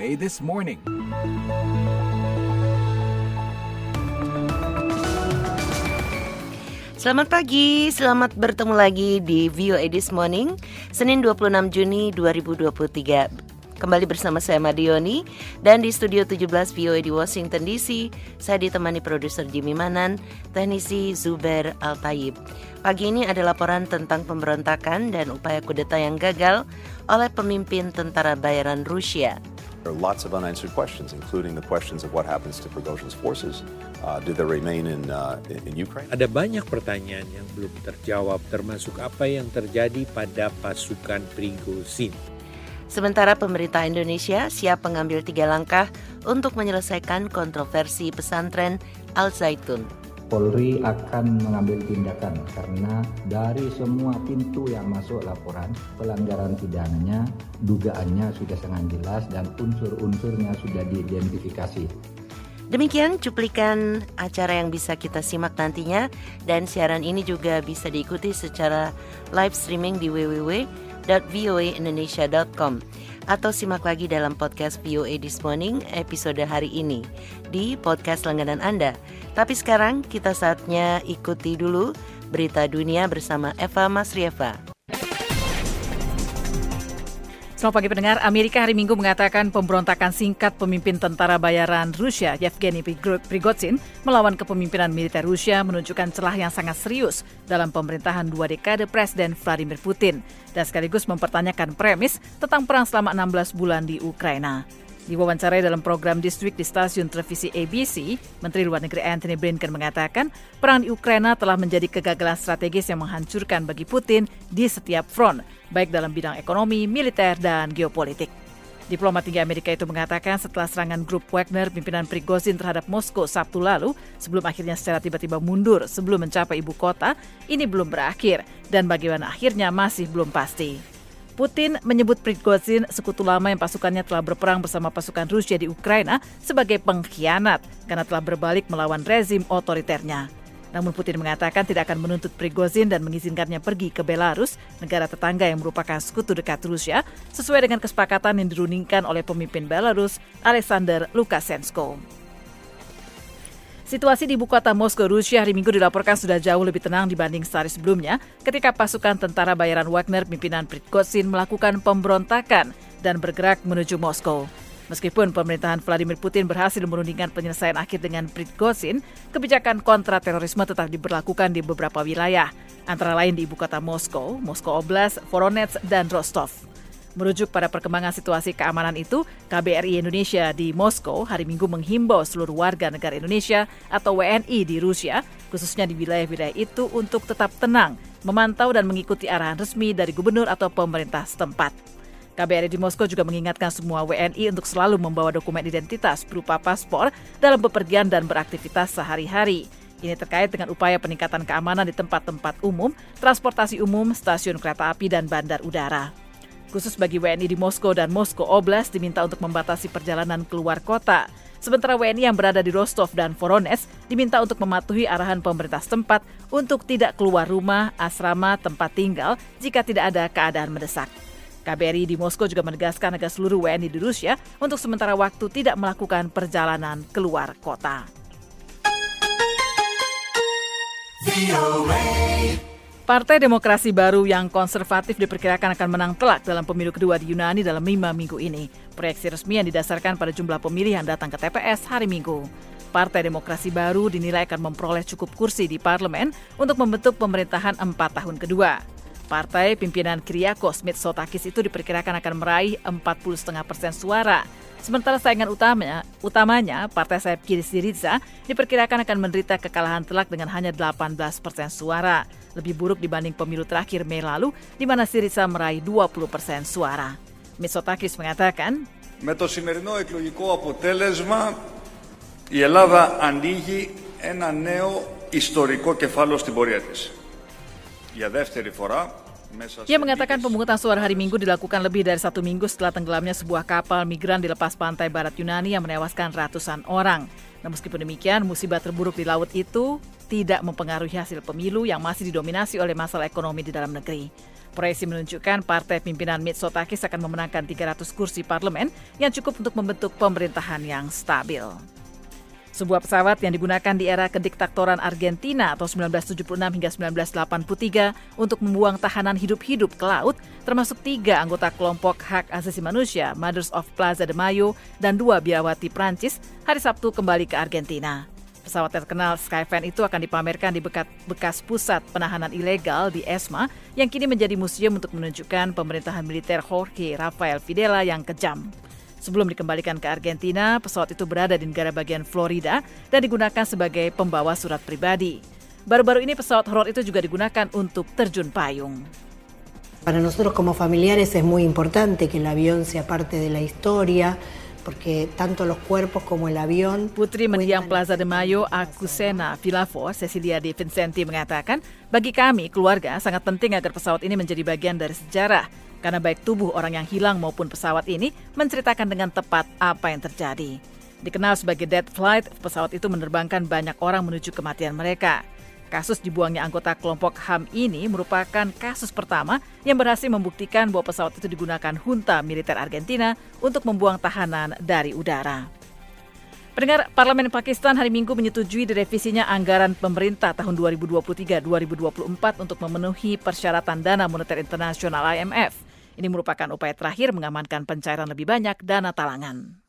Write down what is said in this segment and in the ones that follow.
This Morning. Selamat pagi, selamat bertemu lagi di VOA This Morning, Senin 26 Juni 2023. Kembali bersama saya Madioni dan di studio 17 VOA di Washington DC, saya ditemani produser Jimmy Manan, teknisi Zuber Al-Tayyib. Pagi ini ada laporan tentang pemberontakan dan upaya kudeta yang gagal oleh pemimpin tentara bayaran Rusia. There are lots of unanswered questions, including the questions of what happens to Prigozhin's forces. Uh, do they remain in, uh, in Ukraine? Ada banyak pertanyaan yang belum terjawab, termasuk apa yang terjadi pada pasukan Prigozhin. Sementara pemerintah Indonesia siap mengambil tiga langkah untuk menyelesaikan kontroversi pesantren Al Zaitun. Polri akan mengambil tindakan karena dari semua pintu yang masuk laporan pelanggaran pidananya dugaannya sudah sangat jelas dan unsur-unsurnya sudah diidentifikasi. Demikian cuplikan acara yang bisa kita simak nantinya dan siaran ini juga bisa diikuti secara live streaming di www.voaindonesia.com atau simak lagi dalam podcast VOA This Morning episode hari ini di podcast langganan Anda. Tapi sekarang kita saatnya ikuti dulu berita dunia bersama Eva Masrieva. Selamat pagi pendengar, Amerika hari Minggu mengatakan pemberontakan singkat pemimpin tentara bayaran Rusia Yevgeny Prigozhin melawan kepemimpinan militer Rusia menunjukkan celah yang sangat serius dalam pemerintahan dua dekade Presiden Vladimir Putin dan sekaligus mempertanyakan premis tentang perang selama 16 bulan di Ukraina. Diwawancarai dalam program District di stasiun televisi ABC, Menteri Luar Negeri Anthony Blinken mengatakan perang di Ukraina telah menjadi kegagalan strategis yang menghancurkan bagi Putin di setiap front, baik dalam bidang ekonomi, militer, dan geopolitik. Diplomat tinggi Amerika itu mengatakan setelah serangan grup Wagner pimpinan Prigozhin terhadap Moskow Sabtu lalu, sebelum akhirnya secara tiba-tiba mundur sebelum mencapai ibu kota, ini belum berakhir dan bagaimana akhirnya masih belum pasti. Putin menyebut Prigozhin sekutu lama yang pasukannya telah berperang bersama pasukan Rusia di Ukraina sebagai pengkhianat karena telah berbalik melawan rezim otoriternya. Namun Putin mengatakan tidak akan menuntut Prigozhin dan mengizinkannya pergi ke Belarus, negara tetangga yang merupakan sekutu dekat Rusia, sesuai dengan kesepakatan yang dirundingkan oleh pemimpin Belarus, Alexander Lukashenko. Situasi di ibu kota Moskow, Rusia hari Minggu dilaporkan sudah jauh lebih tenang dibanding sehari sebelumnya ketika pasukan tentara bayaran Wagner pimpinan Prigozhin melakukan pemberontakan dan bergerak menuju Moskow. Meskipun pemerintahan Vladimir Putin berhasil menurunkan penyelesaian akhir dengan Prigozhin, kebijakan kontra terorisme tetap diberlakukan di beberapa wilayah, antara lain di ibu kota Moskow, Moskow Oblast, Voronezh, dan Rostov. Merujuk pada perkembangan situasi keamanan itu, KBRI Indonesia di Moskow hari Minggu menghimbau seluruh warga negara Indonesia atau WNI di Rusia, khususnya di wilayah-wilayah itu untuk tetap tenang, memantau dan mengikuti arahan resmi dari gubernur atau pemerintah setempat. KBRI di Moskow juga mengingatkan semua WNI untuk selalu membawa dokumen identitas berupa paspor dalam bepergian dan beraktivitas sehari-hari. Ini terkait dengan upaya peningkatan keamanan di tempat-tempat umum, transportasi umum, stasiun kereta api, dan bandar udara. Khusus bagi WNI di Moskow dan Moskow Oblast diminta untuk membatasi perjalanan keluar kota. Sementara WNI yang berada di Rostov dan Voronezh diminta untuk mematuhi arahan pemerintah setempat untuk tidak keluar rumah, asrama, tempat tinggal jika tidak ada keadaan mendesak. KBRI di Moskow juga menegaskan agar seluruh WNI di Rusia untuk sementara waktu tidak melakukan perjalanan keluar kota. Partai Demokrasi Baru yang konservatif diperkirakan akan menang telak dalam pemilu kedua di Yunani dalam lima minggu ini. Proyeksi resmi yang didasarkan pada jumlah pemilih yang datang ke TPS hari Minggu. Partai Demokrasi Baru dinilai akan memperoleh cukup kursi di parlemen untuk membentuk pemerintahan empat tahun kedua. Partai pimpinan Kyriakos Mitsotakis itu diperkirakan akan meraih 40,5 persen suara. Sementara saingan utamanya, utamanya Partai Sayap Kiri Siriza diperkirakan akan menderita kekalahan telak dengan hanya 18 persen suara lebih buruk dibanding pemilu terakhir Mei lalu di mana Syriza meraih 20 persen suara. Mitsotakis mengatakan, Με το σημερινό εκλογικό αποτέλεσμα η Ελλάδα ανοίγει ένα νέο ιστορικό κεφάλαιο στην πορεία της. Για δεύτερη φορά ia mengatakan pemungutan suara hari Minggu dilakukan lebih dari satu minggu setelah tenggelamnya sebuah kapal migran di lepas pantai barat Yunani yang menewaskan ratusan orang. Nah, meskipun demikian, musibah terburuk di laut itu tidak mempengaruhi hasil pemilu yang masih didominasi oleh masalah ekonomi di dalam negeri. Proyeksi menunjukkan partai pimpinan Mitsotakis akan memenangkan 300 kursi parlemen yang cukup untuk membentuk pemerintahan yang stabil. Sebuah pesawat yang digunakan di era kediktatoran Argentina atau 1976 hingga 1983 untuk membuang tahanan hidup-hidup ke laut, termasuk tiga anggota kelompok hak asasi manusia, Mothers of Plaza de Mayo, dan dua biawati Prancis, hari Sabtu kembali ke Argentina. Pesawat terkenal Skyvan itu akan dipamerkan di bekas, bekas pusat penahanan ilegal di ESMA yang kini menjadi museum untuk menunjukkan pemerintahan militer Jorge Rafael Videla yang kejam. Sebelum dikembalikan ke Argentina, pesawat itu berada di negara bagian Florida dan digunakan sebagai pembawa surat pribadi. Baru-baru ini pesawat horor itu juga digunakan untuk terjun payung. Para nosotros como familiares es muy importante que el avión sea parte de la historia, porque tanto los cuerpos como el avión... Putri Mendiang Plaza de Mayo, Akusena Vilafo, Cecilia Di Vincenti mengatakan, bagi kami, keluarga, sangat penting agar pesawat ini menjadi bagian dari sejarah karena baik tubuh orang yang hilang maupun pesawat ini menceritakan dengan tepat apa yang terjadi. Dikenal sebagai dead flight, pesawat itu menerbangkan banyak orang menuju kematian mereka. Kasus dibuangnya anggota kelompok HAM ini merupakan kasus pertama yang berhasil membuktikan bahwa pesawat itu digunakan junta militer Argentina untuk membuang tahanan dari udara. Pendengar Parlemen Pakistan hari Minggu menyetujui direvisinya anggaran pemerintah tahun 2023-2024 untuk memenuhi persyaratan dana moneter internasional IMF. Ini merupakan upaya terakhir mengamankan pencairan lebih banyak dana talangan.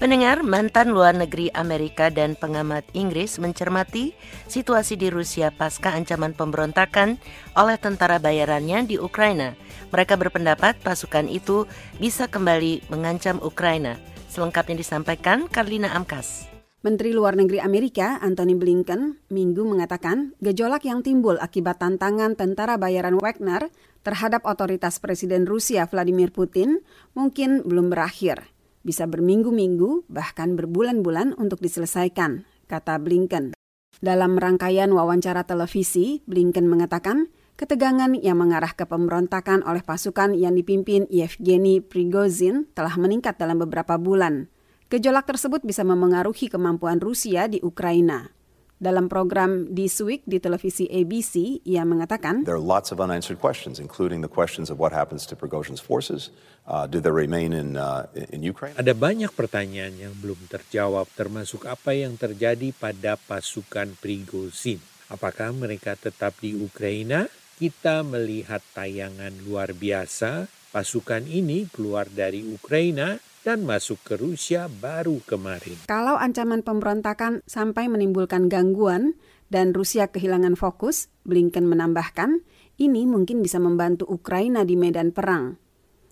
Pendengar, mantan luar negeri Amerika dan pengamat Inggris mencermati situasi di Rusia pasca ancaman pemberontakan oleh tentara bayarannya di Ukraina. Mereka berpendapat pasukan itu bisa kembali mengancam Ukraina. Selengkapnya disampaikan Karlina Amkas. Menteri Luar Negeri Amerika Anthony Blinken minggu mengatakan gejolak yang timbul akibat tantangan tentara bayaran Wagner terhadap otoritas Presiden Rusia Vladimir Putin mungkin belum berakhir. Bisa berminggu-minggu, bahkan berbulan-bulan untuk diselesaikan, kata Blinken. Dalam rangkaian wawancara televisi, Blinken mengatakan ketegangan yang mengarah ke pemberontakan oleh pasukan yang dipimpin Yevgeny Prigozhin telah meningkat dalam beberapa bulan. Gejolak tersebut bisa memengaruhi kemampuan Rusia di Ukraina. Dalam program This Week di televisi ABC, ia mengatakan, There are lots of unanswered questions, including the questions of what happens to Prigozhin's forces. Uh, do they remain in, uh, in Ukraine? Ada banyak pertanyaan yang belum terjawab, termasuk apa yang terjadi pada pasukan Prigozhin. Apakah mereka tetap di Ukraina? Kita melihat tayangan luar biasa. Pasukan ini keluar dari Ukraina dan masuk ke Rusia baru kemarin. Kalau ancaman pemberontakan sampai menimbulkan gangguan dan Rusia kehilangan fokus, Blinken menambahkan, ini mungkin bisa membantu Ukraina di medan perang.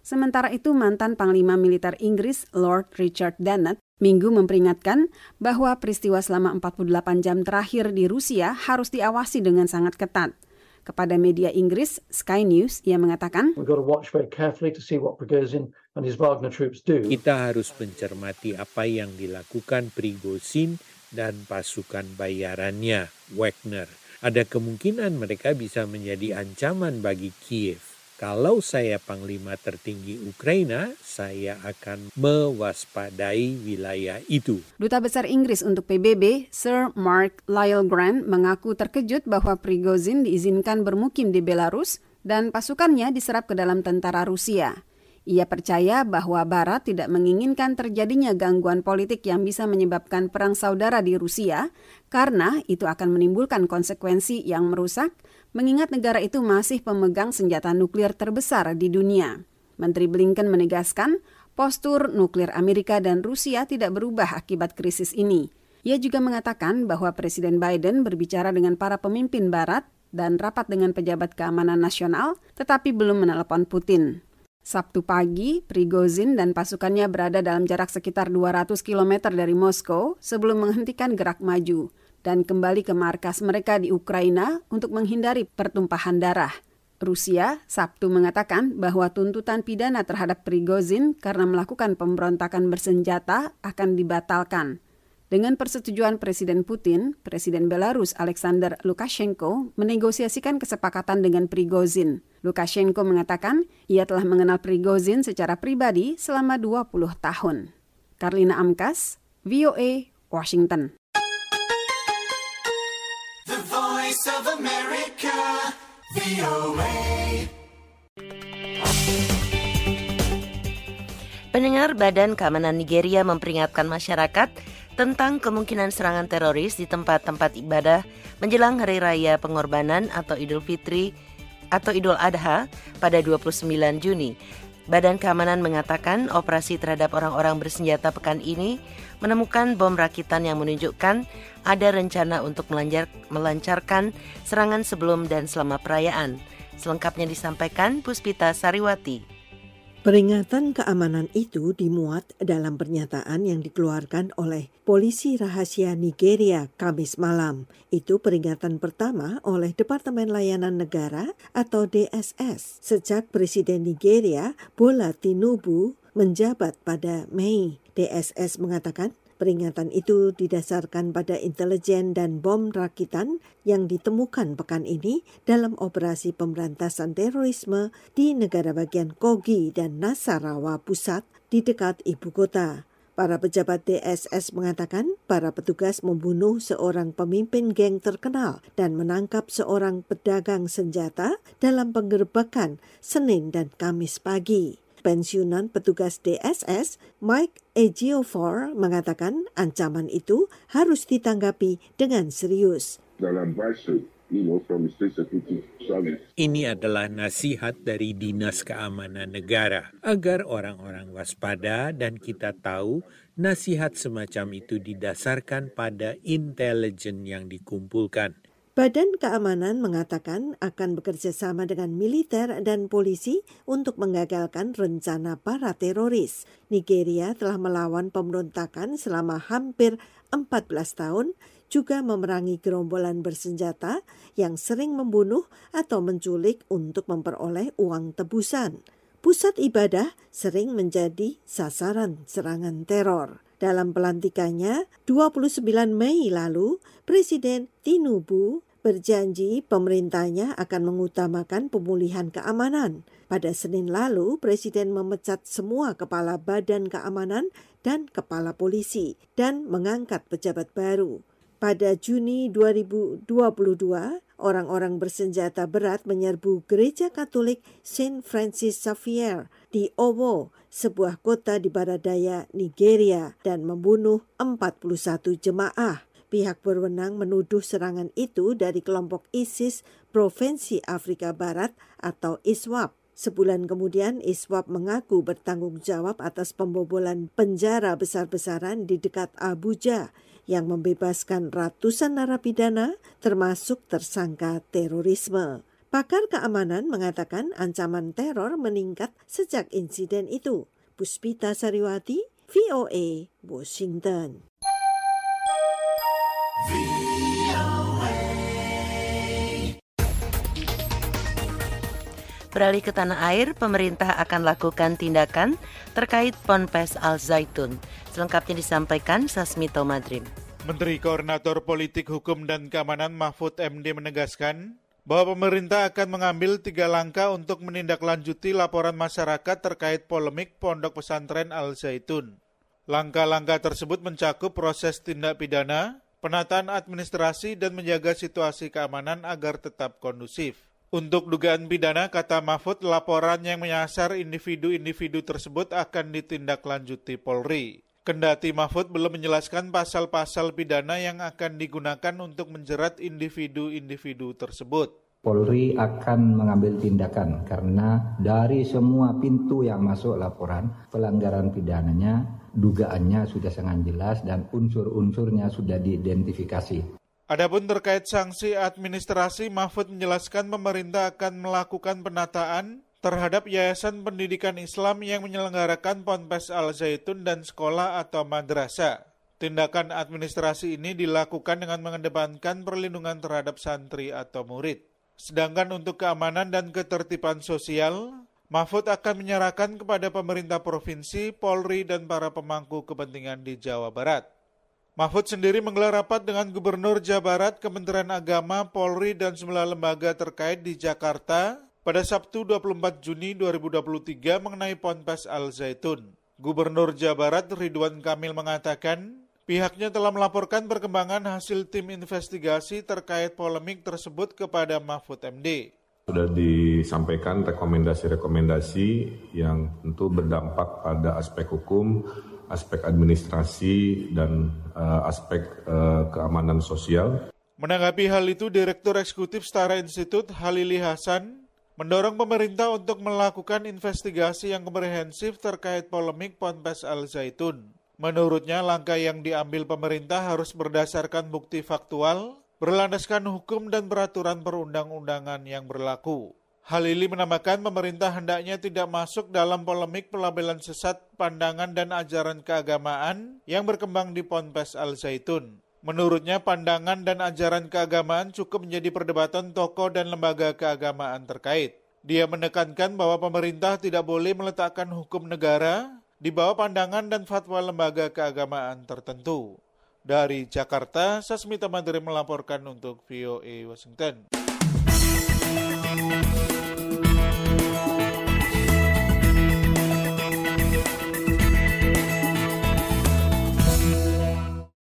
Sementara itu, mantan Panglima Militer Inggris Lord Richard Dennett minggu memperingatkan bahwa peristiwa selama 48 jam terakhir di Rusia harus diawasi dengan sangat ketat. Kepada media Inggris, Sky News, ia mengatakan, kita harus mencermati apa yang dilakukan Prigozhin dan pasukan bayarannya, Wagner. Ada kemungkinan mereka bisa menjadi ancaman bagi Kiev. Kalau saya panglima tertinggi Ukraina, saya akan mewaspadai wilayah itu. Duta Besar Inggris untuk PBB, Sir Mark Lyle Grant, mengaku terkejut bahwa Prigozhin diizinkan bermukim di Belarus dan pasukannya diserap ke dalam tentara Rusia. Ia percaya bahwa Barat tidak menginginkan terjadinya gangguan politik yang bisa menyebabkan perang saudara di Rusia, karena itu akan menimbulkan konsekuensi yang merusak, mengingat negara itu masih pemegang senjata nuklir terbesar di dunia. Menteri Blinken menegaskan, postur nuklir Amerika dan Rusia tidak berubah akibat krisis ini. Ia juga mengatakan bahwa Presiden Biden berbicara dengan para pemimpin Barat dan rapat dengan pejabat keamanan nasional, tetapi belum menelepon Putin. Sabtu pagi, Prigozhin dan pasukannya berada dalam jarak sekitar 200 km dari Moskow sebelum menghentikan gerak maju dan kembali ke markas mereka di Ukraina untuk menghindari pertumpahan darah. Rusia Sabtu mengatakan bahwa tuntutan pidana terhadap Prigozhin karena melakukan pemberontakan bersenjata akan dibatalkan. Dengan persetujuan Presiden Putin, Presiden Belarus Alexander Lukashenko menegosiasikan kesepakatan dengan Prigozhin. Lukashenko mengatakan ia telah mengenal Prigozhin secara pribadi selama 20 tahun. Karlina Amkas, VOA, Washington. America, VOA. Pendengar Badan Keamanan Nigeria memperingatkan masyarakat tentang kemungkinan serangan teroris di tempat-tempat ibadah menjelang Hari Raya Pengorbanan atau Idul Fitri atau Idul Adha pada 29 Juni. Badan Keamanan mengatakan operasi terhadap orang-orang bersenjata pekan ini menemukan bom rakitan yang menunjukkan ada rencana untuk melancar, melancarkan serangan sebelum dan selama perayaan. Selengkapnya disampaikan Puspita Sariwati. Peringatan keamanan itu dimuat dalam pernyataan yang dikeluarkan oleh Polisi Rahasia Nigeria Kamis malam. Itu peringatan pertama oleh Departemen Layanan Negara atau DSS sejak Presiden Nigeria Bola Tinubu menjabat pada Mei. DSS mengatakan Peringatan itu didasarkan pada intelijen dan bom rakitan yang ditemukan pekan ini dalam operasi pemberantasan terorisme di negara bagian Kogi dan Nasarawa Pusat di dekat ibu kota. Para pejabat DSS mengatakan para petugas membunuh seorang pemimpin geng terkenal dan menangkap seorang pedagang senjata dalam penggerbekan Senin dan Kamis pagi pensiunan petugas DSS, Mike Ejiofor, mengatakan ancaman itu harus ditanggapi dengan serius. Ini adalah nasihat dari Dinas Keamanan Negara agar orang-orang waspada dan kita tahu nasihat semacam itu didasarkan pada intelijen yang dikumpulkan Badan Keamanan mengatakan akan bekerja sama dengan militer dan polisi untuk menggagalkan rencana para teroris. Nigeria telah melawan pemberontakan selama hampir 14 tahun, juga memerangi gerombolan bersenjata yang sering membunuh atau menculik untuk memperoleh uang tebusan. Pusat ibadah sering menjadi sasaran serangan teror. Dalam pelantikannya 29 Mei lalu, Presiden Tinubu berjanji pemerintahnya akan mengutamakan pemulihan keamanan. Pada Senin lalu, Presiden memecat semua kepala badan keamanan dan kepala polisi dan mengangkat pejabat baru. Pada Juni 2022, orang-orang bersenjata berat menyerbu gereja Katolik Saint Francis Xavier di Owo, sebuah kota di barat daya Nigeria dan membunuh 41 jemaah. Pihak berwenang menuduh serangan itu dari kelompok ISIS Provinsi Afrika Barat atau ISWAP. Sebulan kemudian ISWAP mengaku bertanggung jawab atas pembobolan penjara besar-besaran di dekat Abuja yang membebaskan ratusan narapidana termasuk tersangka terorisme. Pakar keamanan mengatakan ancaman teror meningkat sejak insiden itu. Puspita Sariwati, VOA, Washington. Beralih ke tanah air, pemerintah akan lakukan tindakan terkait Ponpes Al Zaitun. Selengkapnya disampaikan Sasmito Madrim. Menteri Koordinator Politik Hukum dan Keamanan Mahfud MD menegaskan bahwa pemerintah akan mengambil tiga langkah untuk menindaklanjuti laporan masyarakat terkait polemik Pondok Pesantren Al Zaitun. Langkah-langkah tersebut mencakup proses tindak pidana, penataan administrasi, dan menjaga situasi keamanan agar tetap kondusif. Untuk dugaan pidana, kata Mahfud, laporan yang menyasar individu-individu tersebut akan ditindaklanjuti Polri. Kendati Mahfud belum menjelaskan pasal-pasal pidana yang akan digunakan untuk menjerat individu-individu tersebut. Polri akan mengambil tindakan karena dari semua pintu yang masuk laporan pelanggaran pidananya dugaannya sudah sangat jelas dan unsur-unsurnya sudah diidentifikasi. Adapun terkait sanksi administrasi, Mahfud menjelaskan pemerintah akan melakukan penataan terhadap Yayasan Pendidikan Islam yang menyelenggarakan Ponpes Al Zaitun dan sekolah atau madrasah. Tindakan administrasi ini dilakukan dengan mengedepankan perlindungan terhadap santri atau murid. Sedangkan untuk keamanan dan ketertiban sosial, Mahfud akan menyerahkan kepada pemerintah provinsi, Polri, dan para pemangku kepentingan di Jawa Barat. Mahfud sendiri menggelar rapat dengan Gubernur Jawa Barat, Kementerian Agama, Polri, dan sembilan lembaga terkait di Jakarta pada Sabtu 24 Juni 2023 mengenai Ponpes Al Zaitun. Gubernur Jawa Barat Ridwan Kamil mengatakan, Pihaknya telah melaporkan perkembangan hasil tim investigasi terkait polemik tersebut kepada Mahfud MD. Sudah disampaikan rekomendasi-rekomendasi yang tentu berdampak pada aspek hukum, aspek administrasi, dan uh, aspek uh, keamanan sosial. Menanggapi hal itu, Direktur Eksekutif Setara Institut Halili Hasan mendorong pemerintah untuk melakukan investigasi yang komprehensif terkait polemik Ponpes Al Zaitun. Menurutnya, langkah yang diambil pemerintah harus berdasarkan bukti faktual, berlandaskan hukum dan peraturan perundang-undangan yang berlaku. Hal ini menambahkan pemerintah hendaknya tidak masuk dalam polemik pelabelan sesat pandangan dan ajaran keagamaan yang berkembang di Ponpes Al Zaitun. Menurutnya, pandangan dan ajaran keagamaan cukup menjadi perdebatan tokoh dan lembaga keagamaan terkait. Dia menekankan bahwa pemerintah tidak boleh meletakkan hukum negara di bawah pandangan dan fatwa lembaga keagamaan tertentu. Dari Jakarta, Sasmita Mandiri melaporkan untuk VOA Washington.